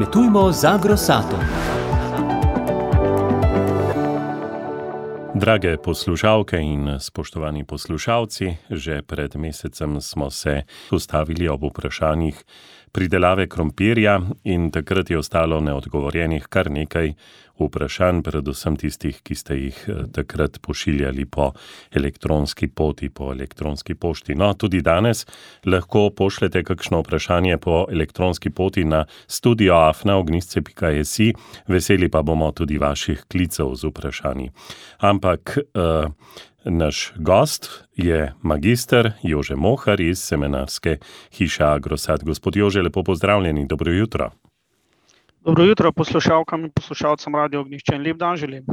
Kmetujmo z agrosatom. Drage poslušalke in spoštovani poslušalci, že pred mesecem smo se ustavili ob vprašanjih pridelave krompirja in takrat je ostalo neodgovorjenih kar nekaj vprašanj, predvsem tistih, ki ste jih eh, takrat pošiljali po elektronski poti, po elektronski pošti. No, tudi danes lahko pošljete kakšno vprašanje po elektronski poti na studio afnaognisce.js, veseli pa bomo tudi vaših klicev z vprašanji. Ampak uh, naš gost je magister Jože Mohar iz seminarske hiše Agrosad. Gospod Jože, lepo pozdravljeni, dobro jutro. Dobro jutro, poslušalkam in poslušalcem Radio Ognišče in lep dan želim.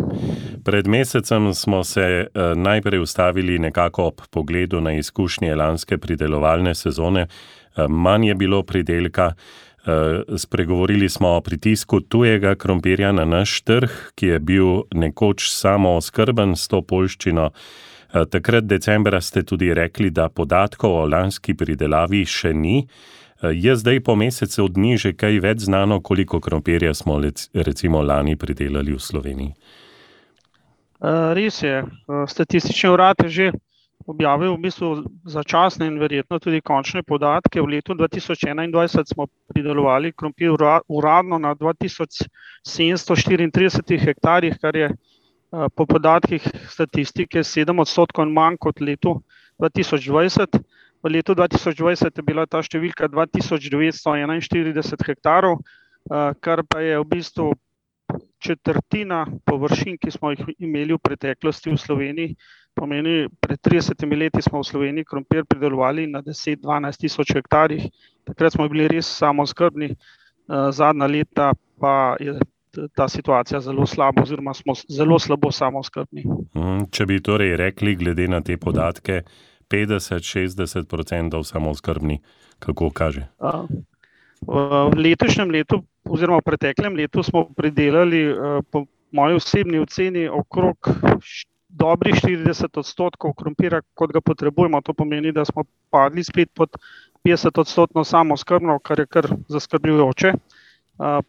Pred mesecem smo se eh, najprej ustavili nekako ob pogledu na izkušnje lanske pridelovalne sezone. Eh, manj je bilo pridelka. Eh, spregovorili smo o pritisku tujega krompirja na naš trg, ki je bil nekoč samo oskrben s to polščino. Takrat decembra ste tudi rekli, da podatkov o lanski pridelavi še ni. Eh, je zdaj po mesecu dni že kaj več znano, koliko krompirja smo recimo lani pridelali v Sloveniji? Eh, res je. Eh, statistični urad je že objavil v bistvu začasne in verjetno tudi končne podatke. V letu 2021 smo pridelovali krompir uradno na 2734 hektarjih, kar je po podatkih statistike 7 odstotkov manj kot letu 2020. V letu 2020 je bila ta številka 2941 hektarov, eh, kar pa je v bistvu četrtina površin, ki smo jih imeli v preteklosti v Sloveniji. Pomeni, pred 30 leti smo v Sloveniji krompir pridelovali na 10-12 tisoč hektarjih, takrat smo bili res samozkrbni, eh, zadnja leta pa je ta situacija zelo slaba, oziroma smo zelo slabo samozkrbni. Mhm, če bi torej rekli, glede na te podatke, 50-60% samo skrbni, kako kaže. V letošnjem letu, oziroma v preteklem letu, smo pridelali, po moji osebni oceni, okrog dobrih 40 odstotkov krompira, kot ga potrebujemo. To pomeni, da smo padli spet pod 50 odstotkov samo skrbno, kar je kar zaskrbljujoče.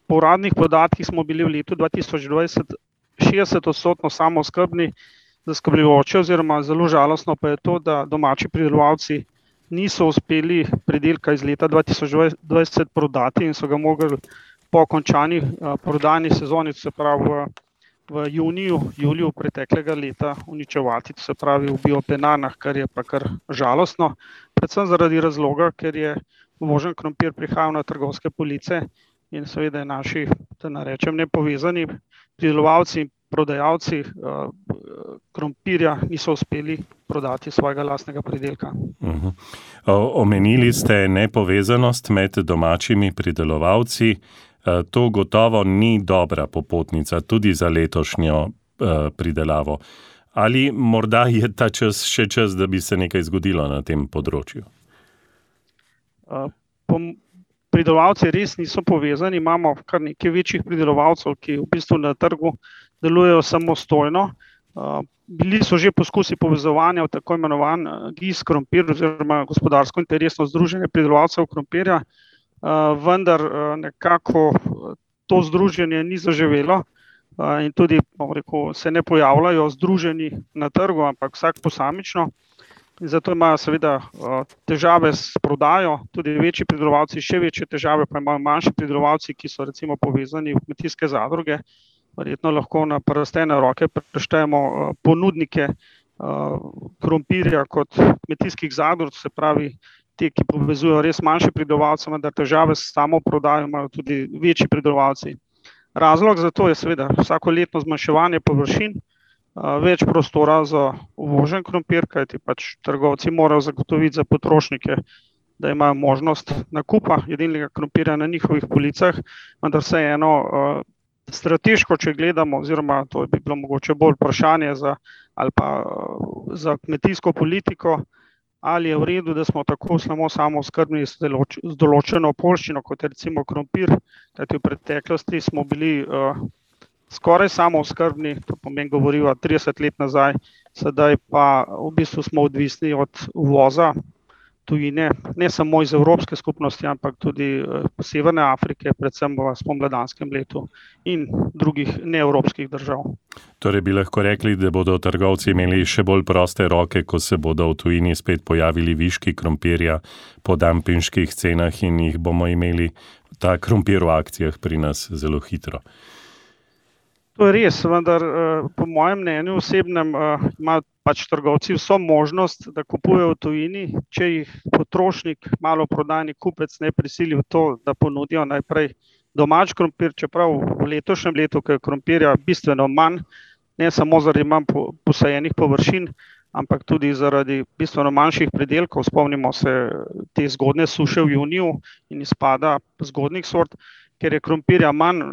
Po uradnih podatkih smo bili v letu 2020 60 odstotkov samo skrbni zaskrbljujoče, oziroma zelo žalostno pa je to, da domači pridelovalci niso uspeli pridelka iz leta 2020 prodati in so ga mogli po končani prodajni sezoni, se pravi v, v juniju, juliju preteklega leta, uničevati, se pravi v biopenarnah, kar je pa kar žalostno. Predvsem zaradi razloga, ker je možen krompir prihajal na trgovske police in seveda naši, da ne rečem, nepovezani pridelovalci in prodajalci uh, krompirja niso uspeli prodati svojega lastnega pridelka. Uh mhm. -huh. Omenili ste nepovezanost med domačimi pridelovalci. Uh, to gotovo ni dobra popotnica tudi za letošnjo uh, pridelavo. Ali morda je ta čas še čas, da bi se nekaj zgodilo na tem področju? Uh, pridelovalci res niso povezani. Imamo kar nekaj večjih pridelovalcev, ki v bistvu na trgu delujejo samostojno. Bili so že poskusi povezovanja v tako imenovan GIS krompir oziroma gospodarsko interesno združenje pridelovalcev krompirja, vendar nekako to združenje ni zaživelo in tudi rekel, se ne pojavljajo združeni na trgu, ampak vsak posamično. In zato imajo seveda težave s prodajo, tudi večji pridelovalci, še večje težave pa imajo manjši pridelovalci, ki so recimo povezani v kmetijske zadruge verjetno lahko na prstene roke preštejemo eh, ponudnike eh, krompirja kot kmetijskih zadrug, se pravi, te, ki povezujejo res manjše pridelovalce, vendar težave s samo prodajo imajo tudi večji pridelovalci. Razlog za to je seveda vsako letno zmanjševanje površin, več prostora za uvožen krompir, kajti pač trgovci morajo zagotoviti za potrošnike, da imajo možnost nakupa jedilnega krompirja na njihovih policah, vendar vseeno strateško, če gledamo, oziroma to bi bilo mogoče bolj vprašanje za, pa, za kmetijsko politiko, ali je v redu, da smo tako samo samo skrbni z, deloč, z določeno polščino, kot je recimo krompir, kajti v preteklosti smo bili uh, skoraj samo skrbni, to pomeni, govorijo 30 let nazaj, sedaj pa v bistvu smo odvisni od uvoza. Tujine, ne samo iz Evropske skupnosti, ampak tudi Severne Afrike, predvsem v spomladanskem letu in drugih neevropskih držav. Torej bi lahko rekli, da bodo trgovci imeli še bolj proste roke, ko se bodo v tujini spet pojavili viški krompirja po dampinških cenah in jih bomo imeli ta krompir v akcijah pri nas zelo hitro. To je res, vendar po mojem mnenju osebnem ima pač trgovci vso možnost, da kupujejo v tujini, če jih potrošnik, maloprodajni kupec ne prisili v to, da ponudijo najprej domač krompir, čeprav v letošnjem letu, ko je krompirja bistveno manj, ne samo zaradi manj posajenih površin, ampak tudi zaradi bistveno manjših pridelkov, spomnimo se te zgodnje suše v juniju in izpada zgodnjih sort, ker je krompirja manj,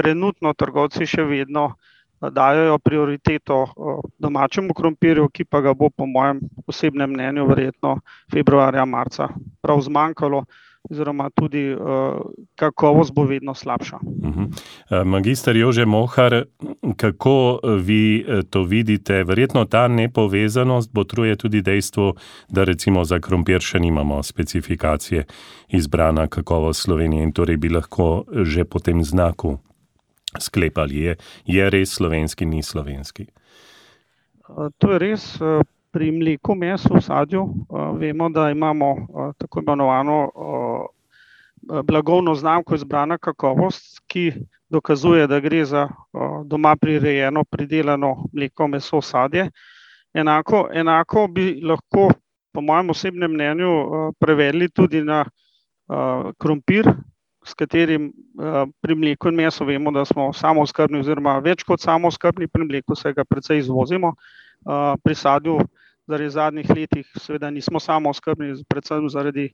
trenutno trgovci še vedno dajejo prioriteto domačemu krompirju, ki pa ga bo po mojem osebnem mnenju verjetno februarja, marca prav zmanjkalo oziroma tudi kakovost bo vedno slabša. Magister Jože Mohar, kako vi to vidite? Verjetno ta nepovezanost botruje tudi dejstvu, da recimo za krompir še nimamo specifikacije izbrana kakovost Slovenije in torej bi lahko že po tem znaku sklepali, je, je res slovenski, ni slovenski. To je res, pri mleku, mesu, sadju, vemo, da imamo tako imenovano blagovno znamko izbrana kakovost, ki dokazuje, da gre za doma prirejeno, pridelano mleko, meso, sadje. Enako, enako bi lahko po mojem osebnem mnenju prevedli tudi na krompir, s katerim pri mleku in mesu vemo, da smo samooskrbni oziroma več kot samooskrbni, pri mleku se ga precej izvozimo. Pri sadju zaradi zadnjih letih seveda nismo samooskrbni, predvsem zaradi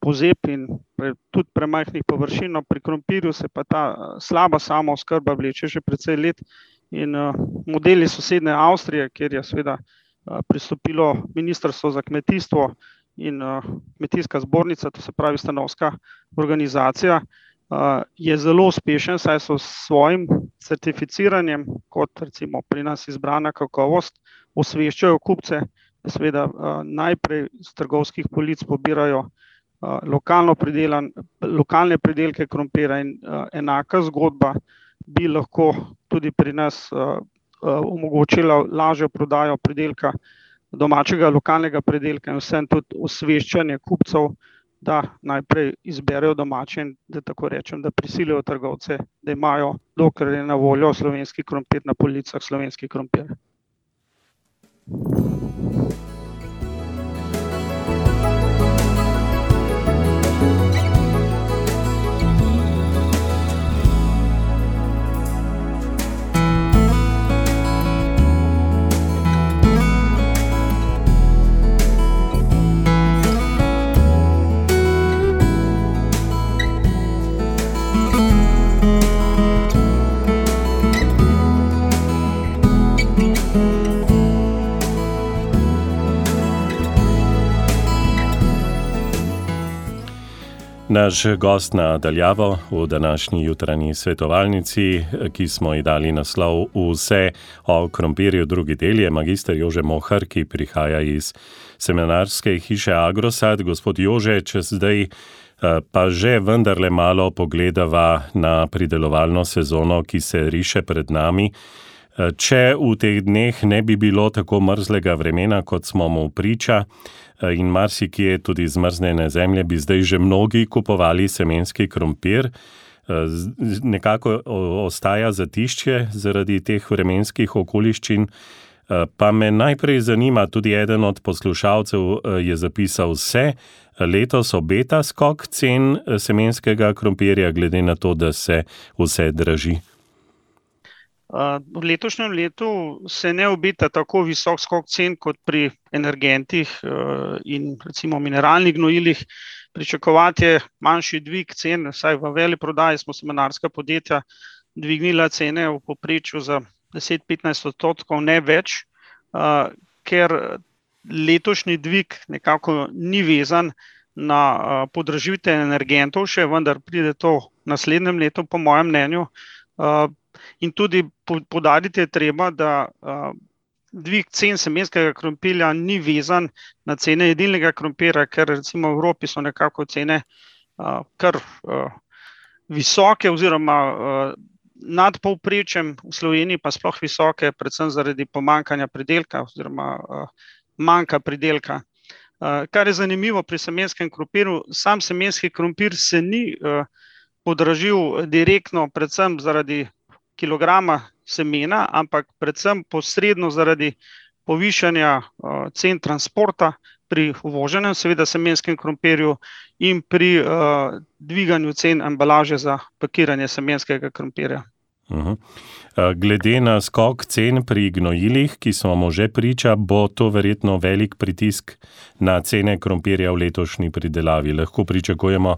pozeb in tudi premajhnih površin, no, pri krompirju se pa ta slaba samooskrba vleče že precej let in modeli sosednje Avstrije, kjer je seveda pristopilo Ministrstvo za kmetijstvo in Kmetijska zbornica, to se pravi stanovska organizacija, je zelo uspešen, saj so s svojim certificiranjem, kot recimo pri nas izbrana kakovost, osveščajo kupce, seveda najprej s trgovskih polic pobirajo lokalno pridelan, lokalne pridelke krompirja in enaka zgodba bi lahko tudi pri nas omogočila lažjo prodajo pridelka, domačega, lokalnega pridelka in vseeno tudi osveščanje kupcev, da najprej izberejo domače in, da tako rečem, da prisilijo trgovce, da imajo, dokler je na voljo slovenski krompir, na policah slovenski krompir. Naš gost na daljavo v današnji jutranji svetovalnici, ki smo ji dali naslov Vse o krompirju, drugi del je magister Jože Mohar, ki prihaja iz semenarske hiše Agrosad. Gospod Jože, če zdaj pa že vendarle malo pogledava na pridelovalno sezono, ki se riše pred nami. Če v teh dneh ne bi bilo tako mrzlega vremena, kot smo mu priča, in marsikje tudi zmrznjene zemlje, bi zdaj že mnogi kupovali semenski krompir. Nekako ostaja zatišče zaradi teh vremenskih okoliščin. Pa me najprej zanima, tudi eden od poslušalcev je zapisal vse, letos obeta skok cen semenskega krompirja, glede na to, da se vse draži. V letošnjem letu se ne obeta tako visok skok cen kot pri energentih in recimo mineralnih gnojilih. Pričakovati je manjši dvig cen, vsaj v veleprodaji smo semenarska podjetja dvignila cene v povprečju za deset, petnajst odstotkov, ne več. Ker letošnji dvig nekako ni vezan na podražitve energentov še, vendar pride to v naslednjem letu, po mojem mnenju. In tudi poudariti je treba, da dvig cen semenskega krompirja ni vezan na cene jedilnega krompirja, ker recimo v Evropi so nekako cene uh, kar uh, visoke, oziroma uh, nad povprečjem, v Sloveniji pa sploh visoke, predvsem zaradi pomankanja pridelka oziroma uh, manjka pridelka. Uh, kar je zanimivo pri semenskem krompirju, sam semenski krompir se ni uh, podražil direktno, predvsem zaradi kilograma semena, ampak predvsem posredno zaradi povišanja uh, cen transporta pri uvoženem, seveda, semenskem krompirju in pri uh, dviganju cen embalaže za pakiranje semenskega krompirja. Uh -huh. Glede na skok cen pri gnojilih, ki smo mu že priča, bo to verjetno velik pritisk na cene krompirja v letošnji pridelavi. Lahko pričakujemo,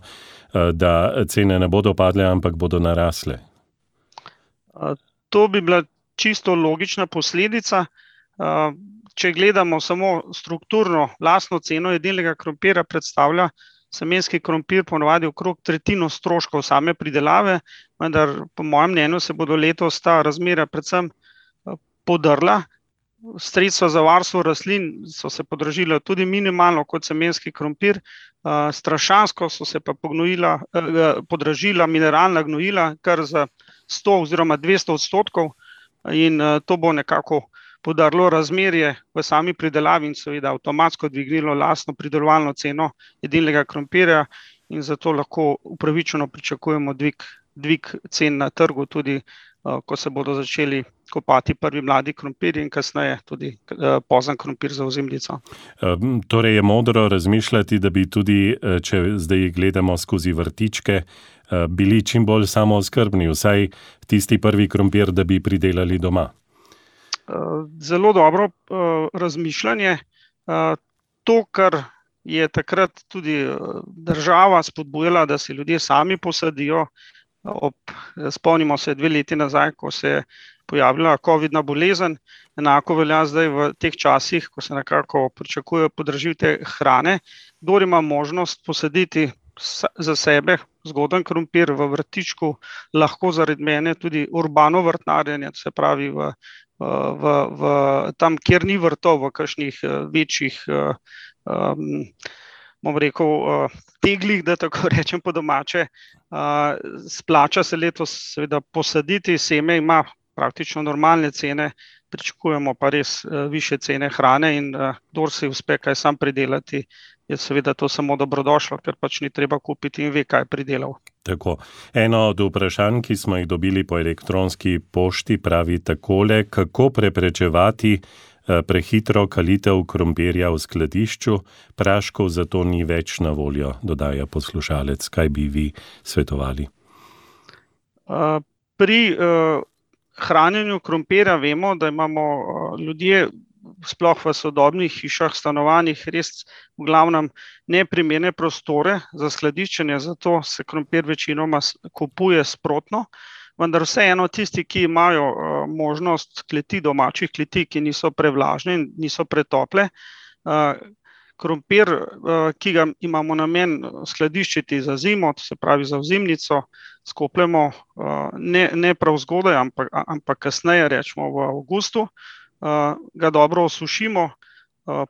da cene ne bodo padle, ampak bodo narasle. To bi bila čisto logična posledica. Če gledamo samo strukturno, lastno ceno jedilnega krompira, predstavlja semenski krompir ponovadi okrog tretjino stroškov same pridelave, vendar, po mojem mnenju, se bodo letos ta razmera predvsem podrla. Sredstva za varstvo rastlin so se podražila tudi minimalno kot semenski krompir, strašansko so se pa podražila mineralna gnojila, kar za 100 oziroma 200 odstotkov, in to bo nekako podarilo razmerje v sami pridelavi in seveda avtomatsko dvignilo lastno pridelovalno ceno jedilnega krompirja, in zato lahko upravičeno pričakujemo dvig, dvig cen na trgu, tudi ko se bodo začeli kopati prvi mladi krompirji in kasneje tudi pozen krompir za ozimnico. Torej je modro razmišljati, da bi tudi, če zdaj gledamo skozi vrtičke, bili čim bolj samooskrbni, vsaj tisti prvi krompir, da bi pridelali doma. Zelo dobro razmišljanje. To, kar je takrat tudi država spodbujala, da si ljudje sami posadijo, ob, spomnimo se dve leti nazaj, ko se je pojavila covidna bolezen, enako velja zdaj v teh časih, ko se nekako pričakuje podražitev hrane. Kdor ima možnost posaditi za sebe zgoden krompir v vrtičku, lahko zaradi mene tudi urbano vrtnarjenje, se pravi v, v, v tam, kjer ni vrtov, v kakšnih večjih, bom rekel, teglih, da tako rečem po domače. Splača se letos seveda posaditi, seme ima praktično normalne cene, pričakujemo pa res višje cene hrane, in kdor si uspe kaj sam pridelati, je seveda to samo dobrodošlo, ker pač ni treba kupiti in ve, kaj je pridelal. Tako. Eno od vprašanj, ki smo jih dobili po elektronski pošti, pravi takole: kako preprečevati prehitro kalitev krompirja v skladišču, praškov zato ni več na voljo, dodaja poslušalec. Kaj bi vi svetovali? Pri hranjenju krompirja vemo, da imamo ljudje, sploh v sodobnih hišah, stanovanjih, res v glavnem neprimerne prostore za skladiščenje, zato se krompir večinoma kupuje sprotno. Vendar vseeno tisti, ki imajo možnost kleti, domačih kleti, ki niso prevlažne in niso pretople, krompir, ki ga imamo namen skladiščiti za zimo, se pravi za ozimnico, skopljemo ne, ne prav zgodaj, ampak, ampak kasneje, recimo v avgustu, ga dobro osušimo,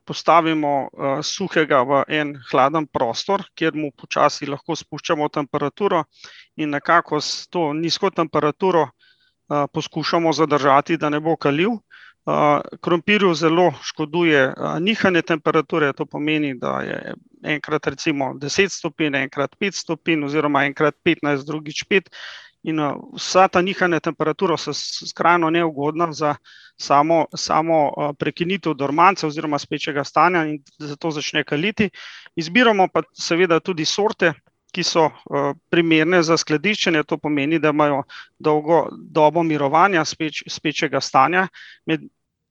postavimo suhega v en hladen prostor, kjer mu počasi lahko spuščamo temperaturo, in nekako s to nizko temperaturo poskušamo zadržati, da ne bo kalil. krompirju zelo škoduje nihanje temperature, to pomeni, da je enkrat recimo deset stopinj, enkrat pet stopinj oziroma enkrat petnajst, drugič pet. In vsa ta nihanja temperature so skrajno neugodna za samo, samo prekinitev dormance oziroma spečega stanja in zato začne kaliti. Izbiramo pa seveda tudi sorte, ki so primerne za skladiščenje, to pomeni, da imajo dolgo dobo mirovanja spečega stanja.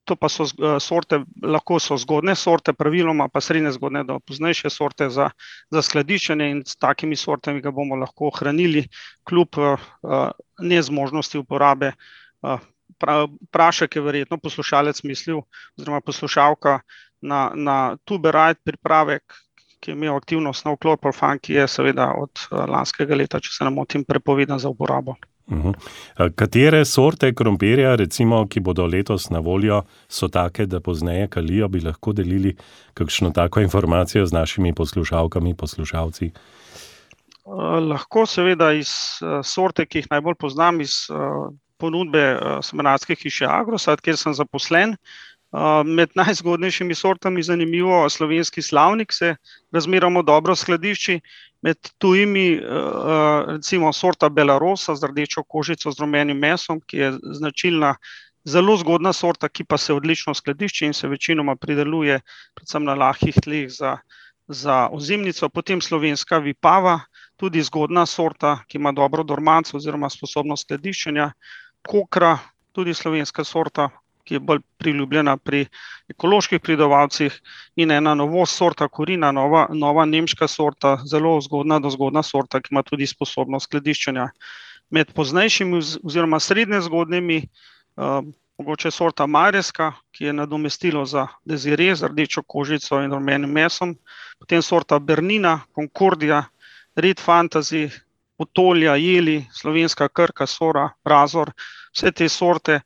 To pa so sorte, lahko so zgodnje sorte, praviloma pa srednje zgodnje do poznejše sorte za, za skladiščenje, in s takimi sortami ga bomo lahko hranili kljub nezmožnosti uporabe. prašek je verjetno poslušalec mislil oziroma poslušalka na, na Tuberite pripravek, ki je imel aktivno snov klorprofan, ki je seveda od lanskega leta, če se ne motim, prepovedan za uporabo. Uhum. Katere sorte krompirja, recimo, ki bodo letos na voljo, so take, da pozneje kalijo, bi lahko delili kakšno tako informacijo z našimi poslušalkami, poslušalci? Lahko, seveda, iz sorte, ki jih najbolj poznam, iz ponudbe semenarske hiše Agrosad, kjer sem zaposlen. Med najzgodnejšimi sortami, zanimivo, slovenski slavnik se razmeroma dobro skladišči, med tujimi, recimo sorta Belarosa z rdečo kožico z rumenim mesom, ki je značilna, zelo zgodna sorta, ki pa se odlično skladišči in se večinoma prideluje predvsem na lahkih tleh za, za ozimnico. Potem slovenska Vipava, tudi zgodna sorta, ki ima dobro dormanco oziroma sposobnost skladiščenja. Kokra, tudi slovenska sorta, ki je bolj priljubljena pri ekoloških pridelovalcih, in ena novost, sorta Korina, nova, nova nemška sorta, zelo zgodna, dozgodna sorta, ki ima tudi sposobnost skladiščenja. Med poznejšimi oziroma srednje zgodnjimi, mogoče sorta Marjeska, ki je nadomestilo za dezire z rdečo kožico in rumenim mesom. Potem sorta Bernina, Concordia, Red fantasy, Otolja, Jeli, slovenska Krka, Sora, Razor, vse te sorte,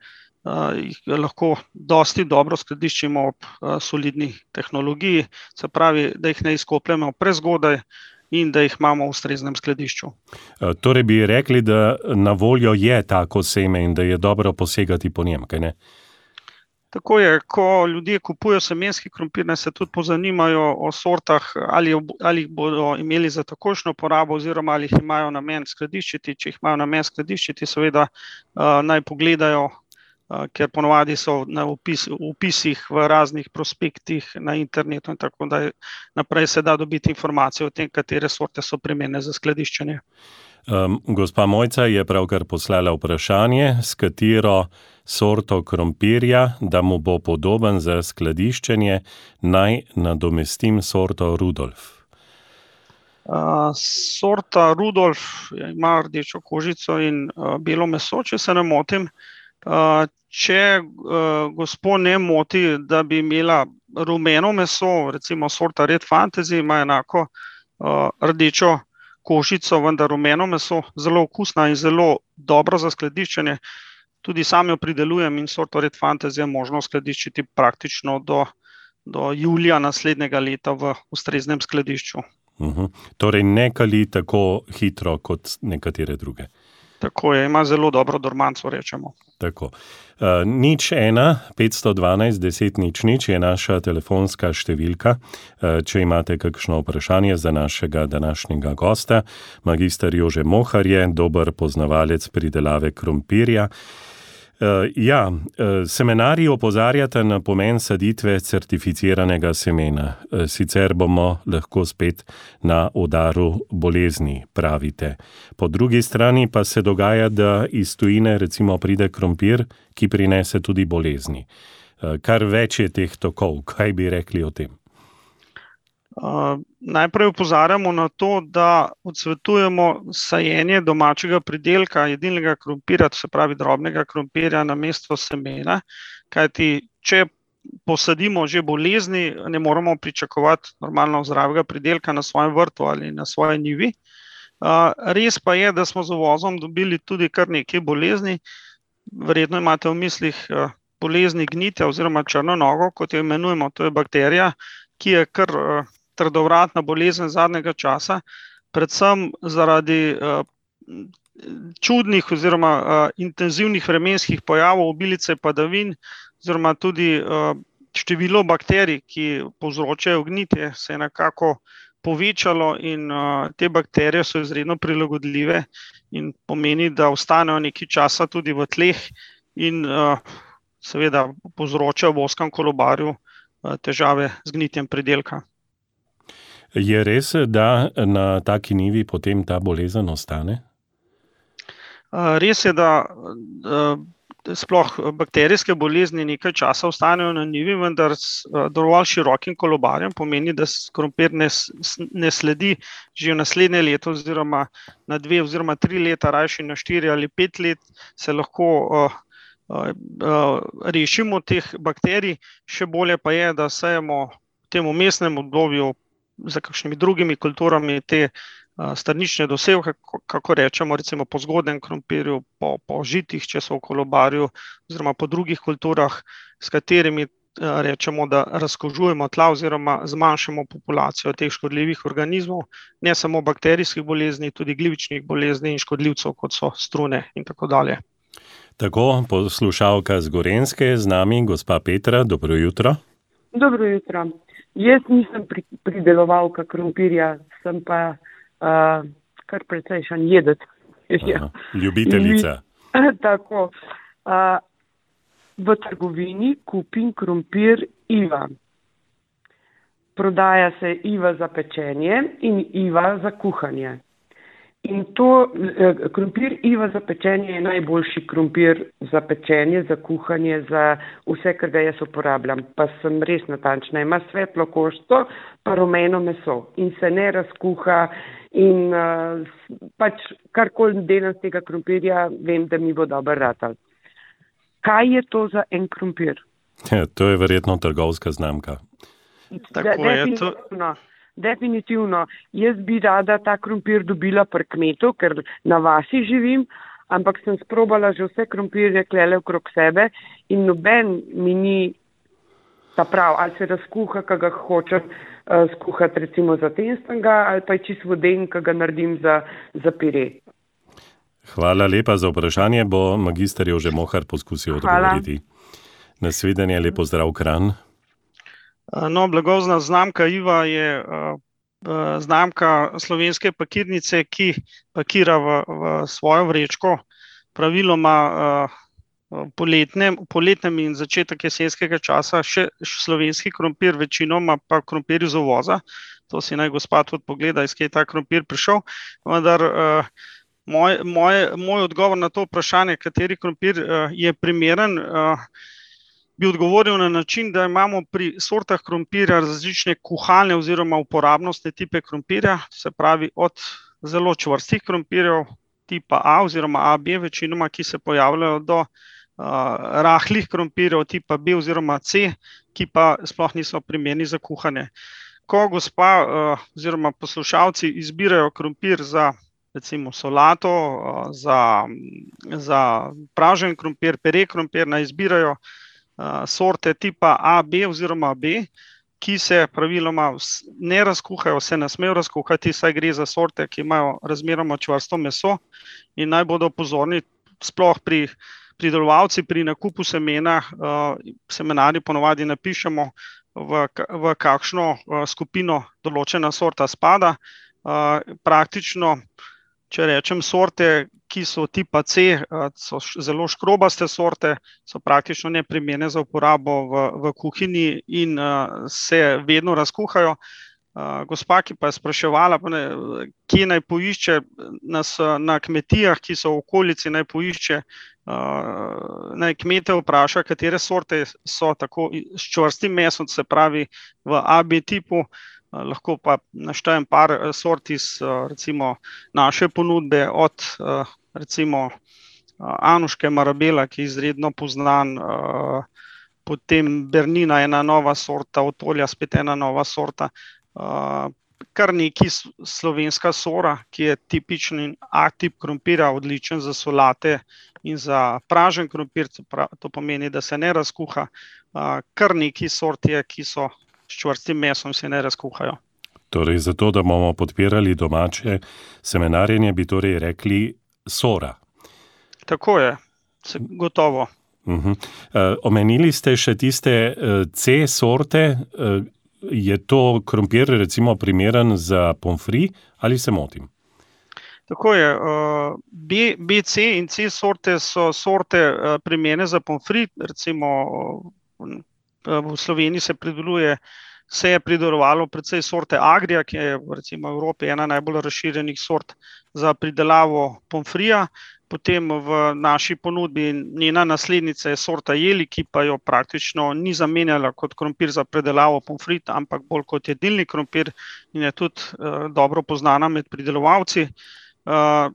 jih lahko dosti dobro skladiščimo ob solidni tehnologiji, se pravi, da jih ne izkopljemo prezgodaj in da jih imamo v ustreznem skladišču. Torej bi rekli, da na voljo je tako seme in da je dobro posegati po njem, kajne? Tako je, ko ljudje kupujejo semenski krompir, naj se tudi pozanimajo o sortah, ali ali jih bodo imeli za takojšnjo uporabo oziroma ali jih imajo namen skladiščiti, če jih imajo namen skladiščiti, seveda, naj pogledajo, ker ponavadi so na vpisih v raznih prospektih na internetu in tako naprej se da dobiti informacije o tem, katere sorte so primerne za skladiščenje. gospa Mojca je pravkar poslala vprašanje, s katero sorto krompirja, da mu bo podoben za skladiščenje, naj nadomestim sorto Rudolf. sorta Rudolf ima rdečo kožico in, belo meso, če se ne motim. Če, gospo ne moti, da bi imela rumeno meso, recimo sorta Red fantasy ima enako, rdečo kožico, vendar rumeno meso, zelo okusna in zelo dobra za skladiščenje. Tudi sam jo pridelujem in sorto Red fantasy je možno skladiščiti praktično do, do julija naslednjega leta v ustreznem skladišču. Torej ne kali tako hitro kot nekatere druge. Tako je, ima zelo dobro dormanco, rečemo. Tako. nič, ena, petsto dvanajst, deset, nič, nič je naša telefonska številka, če imate kakšno vprašanje za našega današnjega gosta, magister Jože Mohar je dober poznavalec pridelave krompirja. Ja, semenarji opozarjate na pomen saditve certificiranega semena. sicer bomo lahko spet na udaru bolezni, pravite. Po drugi strani pa se dogaja, da iz tujine recimo pride krompir, ki prinese tudi bolezni. kar več je teh tokov, kaj bi rekli o tem? Najprej opozarjamo na to, da odsvetujemo sajenje domačega pridelka, jedilnega krompirja, se pravi drobnega krompirja, namesto semena. Kajti če posadimo že bolezni, ne moremo pričakovati normalno zdravega pridelka na svojem vrtu ali na svoji njivi. res pa je, da smo z uvozom dobili tudi kar nekaj bolezni. Verjetno imate v mislih, bolezni gnitja oziroma črno nogo, kot jo imenujemo, to je bakterija, ki je kar, trdovratna bolezen zadnjega časa. Predvsem zaradi, čudnih oziroma, intenzivnih vremenskih pojavov, obilice padavin oziroma tudi, število bakterij, ki povzročajo gnitje, se je nekako povečalo in, te bakterije so izredno prilagodljive in pomeni, da ostanejo nekaj časa tudi v tleh in, seveda povzročajo v ozkem kolobarju, težave z gnitjem pridelka. Je res, da na taki njivi potem ta bolezen ostane? res je, da, sploh bakterijske bolezni nekaj časa ostanejo na njivi, vendar z dovolj širokim kolobarjem, pomeni, da krompir ne ne sledi že naslednje leto oziroma na dve oziroma tri leta, rajši na štiri ali pet let, se lahko, rešimo teh bakterij. Še bolje pa je, da sejemo v tem vmesnem obdobju s kakšnimi drugimi kulturami te, strnične dosevke, kako rečemo, recimo po zgodnem krompirju, po, po žitih, če so v kolobarju, oziroma po drugih kulturah, s katerimi rečemo, da razkožujemo tla oziroma zmanjšamo populacijo teh škodljivih organizmov, ne samo bakterijskih bolezni, tudi glivičnih bolezni in škodljivcev, kot so strune in tako dalje. Tako, poslušalka z Gorenske je z nami, gospa Petra, dobro jutro. Dobro jutro. Jaz nisem pridelovalka krompirja, sem pa uh, kar precejšen jedec. Ja. Ljubiteljica. Tako. Uh, v trgovini kupim krompir Iva. Prodaja se Iva za pečenje in Iva za kuhanje. In to eh, krompir Iva za pečenje je najboljši krompir za pečenje, za kuhanje, za vse, kar ga jaz uporabljam. Pa sem res natančna. Ima svetlo košto, pa rumeno meso in se ne razkuha. In uh, pač karkoli delam z tega krompirja, vem, da mi bo dober ratal. Kaj je to za en krompir? Ja, to je verjetno trgovska znamka. Tako je to. Definitivno, jaz bi rada ta krompir dobila pri kmetu, ker na vasi živim, ampak sem sprobala že vse krompirje klele okrog sebe in noben mi ni ta prav, ali se razkuha, ki ga hočem uh, skuhati recimo za tenstanga, ali pa je čist voden, ki ga naredim za, za pire. Hvala lepa za vprašanje, bo magister Jože Mohar poskusil odgovoriti. Nasvidenje, lepo zdrav kran. No, blagovna znamka Iva je znamka slovenske pakirnice, ki pakira v, v svojo vrečko, praviloma poletnem, poletnem in začetek jesenskega časa, še slovenski krompir, večinoma pa krompir iz uvoza. To si naj gospod tudi pogleda, iz kje je ta krompir prišel. Vendar moj, moj, moj odgovor na to vprašanje, kateri krompir je primeren bi odgovoril na način, da imamo pri sortah krompirja različne kuhalne oziroma uporabnostne tipe krompirja, se pravi od zelo čvrstih krompirjev tipa A oziroma AB, večinoma, ki se pojavljajo, do uh, rahlih krompirjev tipa B oziroma C, ki pa sploh niso primerni za kuhanje. Ko gospa uh, oziroma poslušalci izbirajo krompir za recimo solato, uh, za, za pražen krompir, pere krompir, naj izbirajo uh, sorte tipa A, B oziroma B, ki se praviloma ne razkuhajo, se ne smejo razkuhati, saj gre za sorte, ki imajo razmeroma čvrsto meso in naj bodo pozorni, sploh pri pridelovalci, pri nakupu semena, semenari ponovadi napišemo, v, v kakšno skupino določena sorta spada. Praktično, če rečem, sorte, ki so tipa C, so zelo škrobaste sorte, so praktično neprimerne za uporabo v, v kuhinji in se vedno razkuhajo. Gospa, ki pa je spraševala, pa ne, kje naj poišče nas na kmetijah, ki so v okolici, naj poišče, naj kmete vpraša, katere sorte so tako s čvrstim mesom, se pravi v AB tipu, lahko pa naštejem par sort iz recimo naše ponudbe od recimo Anuške Marabela, ki je izredno poznan, potem Bernina, ena nova sorta, Otolja, spet ena nova sorta. Kar neki slovenska sora, ki je tipičen A-tip krompira, odličen za solate in za pražen krompir, to pomeni, da se ne razkuha. Kar neki sort je, ki so s čvrstim mesom, se ne razkuhajo. Torej, zato, da bomo podpirali domače semenarjenje, bi torej rekli sora. Tako je, gotovo. Uh -huh. uh, omenili ste še tiste uh, C sorte. Uh, je to krompir, recimo, primeren za pomfri ali se motim? Tako je. Uh, B, B, C in C sorte so sorte uh, primerne za pomfri. Recimo uh, v Sloveniji se prideluje se je pridelovalo predvsej sorte Agrija, ki je recimo v Evropi ena najbolj razširjenih sort za pridelavo pomfrija. Potem v naši ponudbi njena naslednica je sorta Jeli, ki pa jo praktično ni zamenjala kot krompir za predelavo pomfrita, ampak bolj kot jedilni krompir in je tudi uh, dobro poznana med pridelovalci. Uh,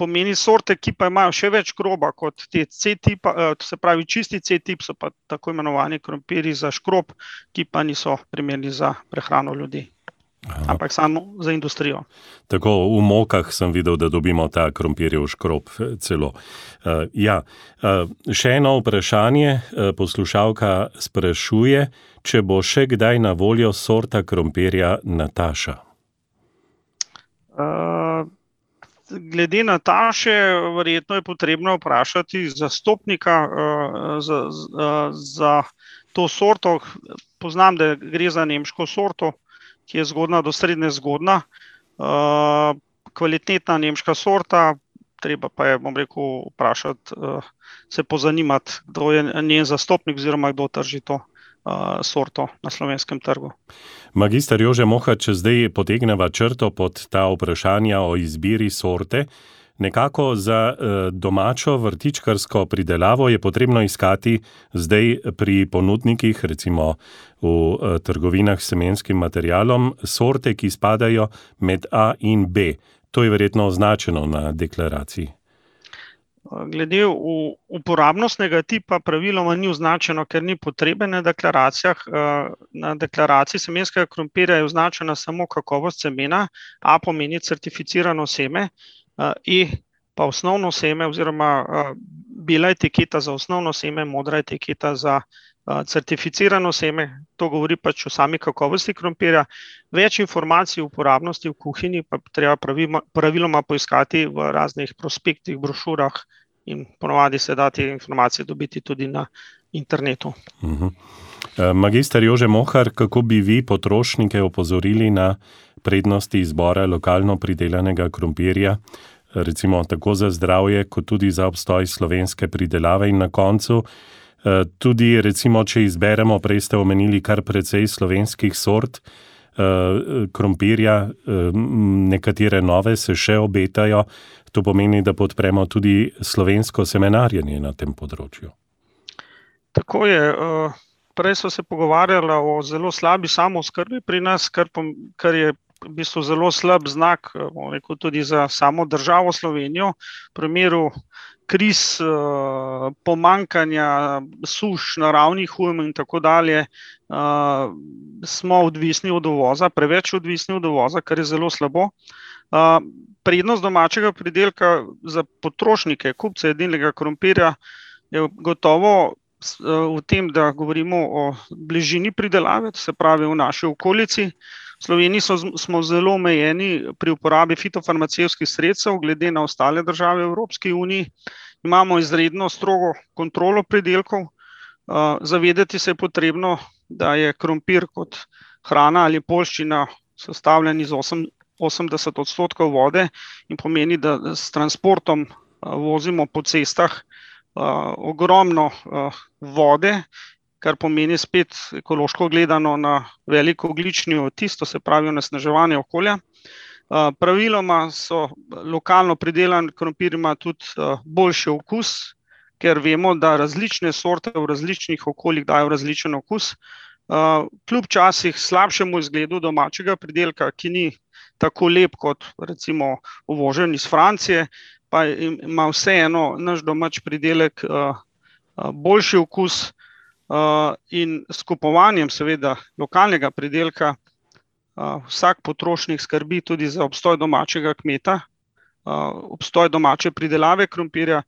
pomeni sorte, ki pa imajo še več groba kot te C-tipa, eh, to se pravi čisti C-tip, so pa tako imenovani krompiri za škrob, ki pa niso primerni za prehrano ljudi. Aha. ampak samo za industrijo. Tako v mokah sem videl, da dobimo ta krompirjev škrob celo. Uh, ja. uh, še eno vprašanje. Uh, poslušalka sprašuje, če bo še kdaj na voljo sorta krompirja Nataša. Uh, glede na taše, verjetno je potrebno vprašati zastopnika uh, za, za, za to sorto. Poznam, da gre za nemško sorto, ki je zgodna do srednje zgodna. Uh, kvalitetna nemška sorta, treba pa je, bom rekel, vprašati, uh, se pozanimati, kdo je njen zastopnik oziroma kdo trži to. Sorto na slovenskem trgu. Magister Jože Moha, če zdaj potegneva črto pod ta vprašanja o izbiri sorte, nekako za domačo vrtičkarsko pridelavo je potrebno iskati zdaj pri ponudnikih, recimo v trgovinah s semenskim materialom, sorte, ki spadajo med A in B. To je verjetno označeno na deklaraciji. Glede uporabnostnega tipa, praviloma ni označeno, ker ni potrebe na deklaracijah. Na deklaraciji semenskega krompirja je označena samo kakovost semena, A pomeni certificirano seme, E pa osnovno seme, oziroma bela etiketa za osnovno seme, modra etiketa za certificirano seme. To govori pač o sami kakovosti krompirja. Več informacij o uporabnosti v kuhinji pa treba praviloma poiskati v raznih prospektih, brošurah in ponovadi se da te informacije dobiti tudi na internetu. Uhum. Magister Jože Mohar, kako bi vi potrošnike opozorili na prednosti izbora lokalno pridelanega krompirja, recimo tako za zdravje, kot tudi za obstoj slovenske pridelave in na koncu, tudi recimo, če izberemo, prej ste omenili kar precej slovenskih sort krompirja, nekatere nove se še obetajo, to pomeni, da podpremo tudi slovensko semenarjenje na tem področju. Tako je. Prej so se pogovarjali o zelo slabi samooskrbi pri nas, kar, kar je v bistvu zelo slab znak, rekel, tudi za samo državo Slovenijo. V primeru kriz, pomankanja suš, naravnih ujm in tako dalje, smo odvisni od uvoza, preveč odvisni od uvoza, kar je zelo slabo. Prednost domačega pridelka za potrošnike, kupce jedilnega krompirja, je gotovo v tem, da govorimo o bližini pridelave, se pravi v naši okolici. V Sloveniji smo zelo omejeni pri uporabi fitofarmacevtskih sredstev glede na ostale države v Evropski uniji. Imamo izredno strogo kontrolo pridelkov. Zavedati se je potrebno, da je krompir kot hrana ali poljščina sestavljen iz osemdeset odstotkov vode in pomeni, da s transportom vozimo po cestah ogromno vode, kar pomeni spet ekološko gledano na velik ogljični odtis, to se pravi onesnaževanje okolja. Praviloma so lokalno pridelan krompir ima tudi boljši okus, ker vemo, da različne sorte v različnih okoljih dajo različen okus. Kljub včasih slabšemu izgledu domačega pridelka, ki ni tako lep kot recimo uvožen iz Francije, pa ima vseeno naš domači pridelek boljši okus. In s kupovanjem seveda lokalnega pridelka vsak potrošnik skrbi tudi za obstoj domačega kmeta, obstoj domače pridelave krompirja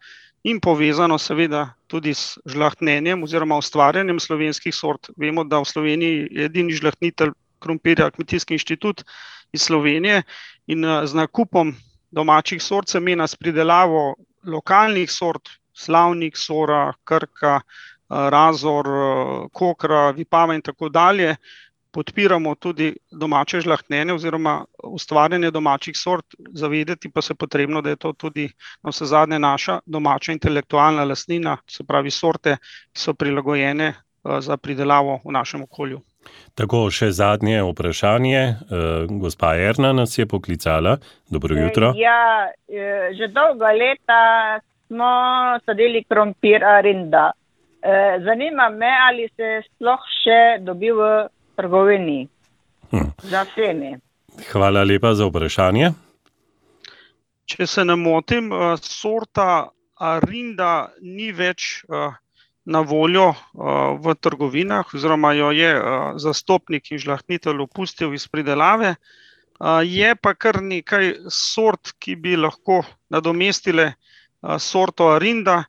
in povezano seveda tudi z žlahtnjenjem oziroma ustvarjanjem slovenskih sort. Vemo, da v Sloveniji je edini žlahtnitelj krompirja Kmetijski inštitut iz Slovenije in z nakupom domačih sort semena s pridelavo lokalnih sort, Slavnik, Sora, Krka, Razor, Kokra, Vipava in tako dalje, podpiramo tudi domače žlahtnjenje oziroma ustvarjanje domačih sort. Zavedati pa se potrebno, da je to tudi navsezadnje naša domača intelektualna lastnina, se pravi sorte, ki so prilagojene za pridelavo v našem okolju. Tako, še zadnje vprašanje. Gospa Erna nas je poklicala. Dobro jutro. Ja, že dolga leta smo sadili krompir Arinda. Zanima me, ali se sploh še dobi v trgovini za seme. Hvala lepa za vprašanje. Če se ne motim, sorta Arinda ni več na voljo v trgovinah, oziroma jo je zastopnik in žlahtnitelj opustil iz pridelave. Je pa kar nekaj sort, ki bi lahko nadomestile sorto Arinda,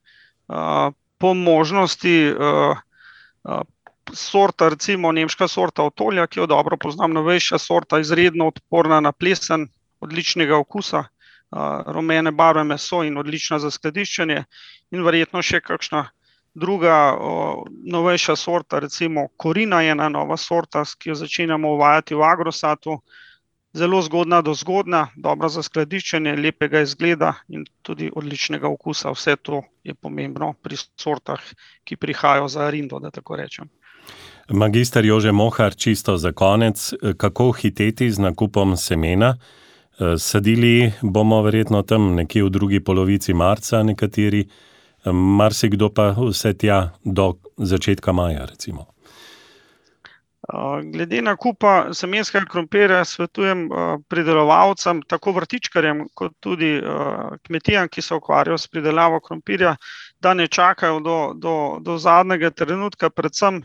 po možnosti sorta, recimo nemška sorta Otolja, ki jo dobro poznam, novejša sorta, izredno odporna na plesen, odličnega okusa, rumene barve meso in odlična za skladiščenje. In verjetno še kakšna druga, novejša sorta, recimo Corina je ena nova sorta, ki jo začenjamo uvajati v Agrosatu. Zelo zgodnja do zgodnja, dobra za skladiščenje, lepega izgleda in tudi odličnega okusa. Vse to je pomembno pri sortah, ki prihajajo za Arindo, da tako rečem. Magister Jože Mohar, čisto za konec, kako hiteti z nakupom semena? sadili bomo verjetno tam nekje v drugi polovici marca nekateri, marsikdo pa vse tja do začetka maja, recimo. Glede nakupa semenskega krompirja svetujem, pridelovalcem, tako vrtičkarjem kot tudi, kmetijam, ki se ukvarjajo s pridelavo krompirja, da ne čakajo do, do, do zadnjega trenutka, predvsem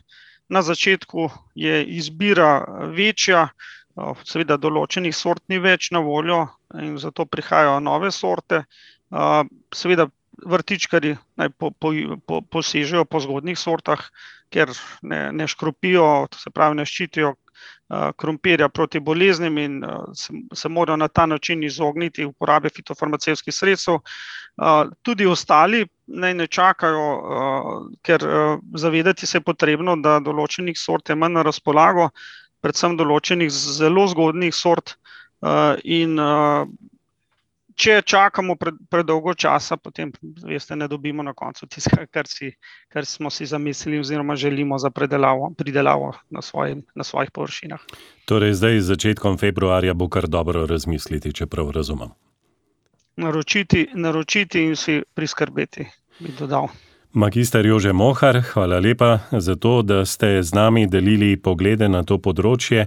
na začetku je izbira večja, seveda določenih sort ni več na voljo in zato prihajajo nove sorte. seveda vrtičkarji naj posežejo po zgodnjih sortah, ker ne, ne škropijo, se pravi, ne ščitijo, krompirja proti boleznim in, se morajo na ta način izogniti uporabi fitofarmacevtskih sredstev. tudi ostali naj ne čakajo, ker, zavedati se je potrebno, da določenih sort je manj na razpolago, predvsem določenih zelo zgodnjih sort, in, če čakamo predolgo časa, potem, veste, ne dobimo na koncu tistega, kar si, kar smo si zamislili oziroma želimo za predelavo, pridelavo na na svojih površinah. Torej zdaj z začetkom februarja bo kar dobro razmisliti, če prav razumem. Naročiti, naročiti in si priskrbeti, bi dodal. Magister Jože Mohar, hvala lepa za to, da ste z nami delili poglede na to področje.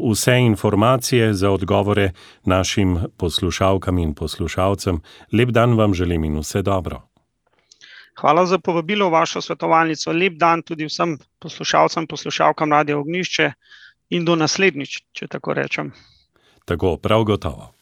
vse informacije za odgovore našim poslušalkam in poslušalcem. Lep dan vam želim in vse dobro. Hvala za povabilo v vašo svetovalnico, lep dan tudi vsem poslušalcem, poslušalkam Radia Ognjišče in do naslednjič, če tako rečem. Tako, prav gotovo.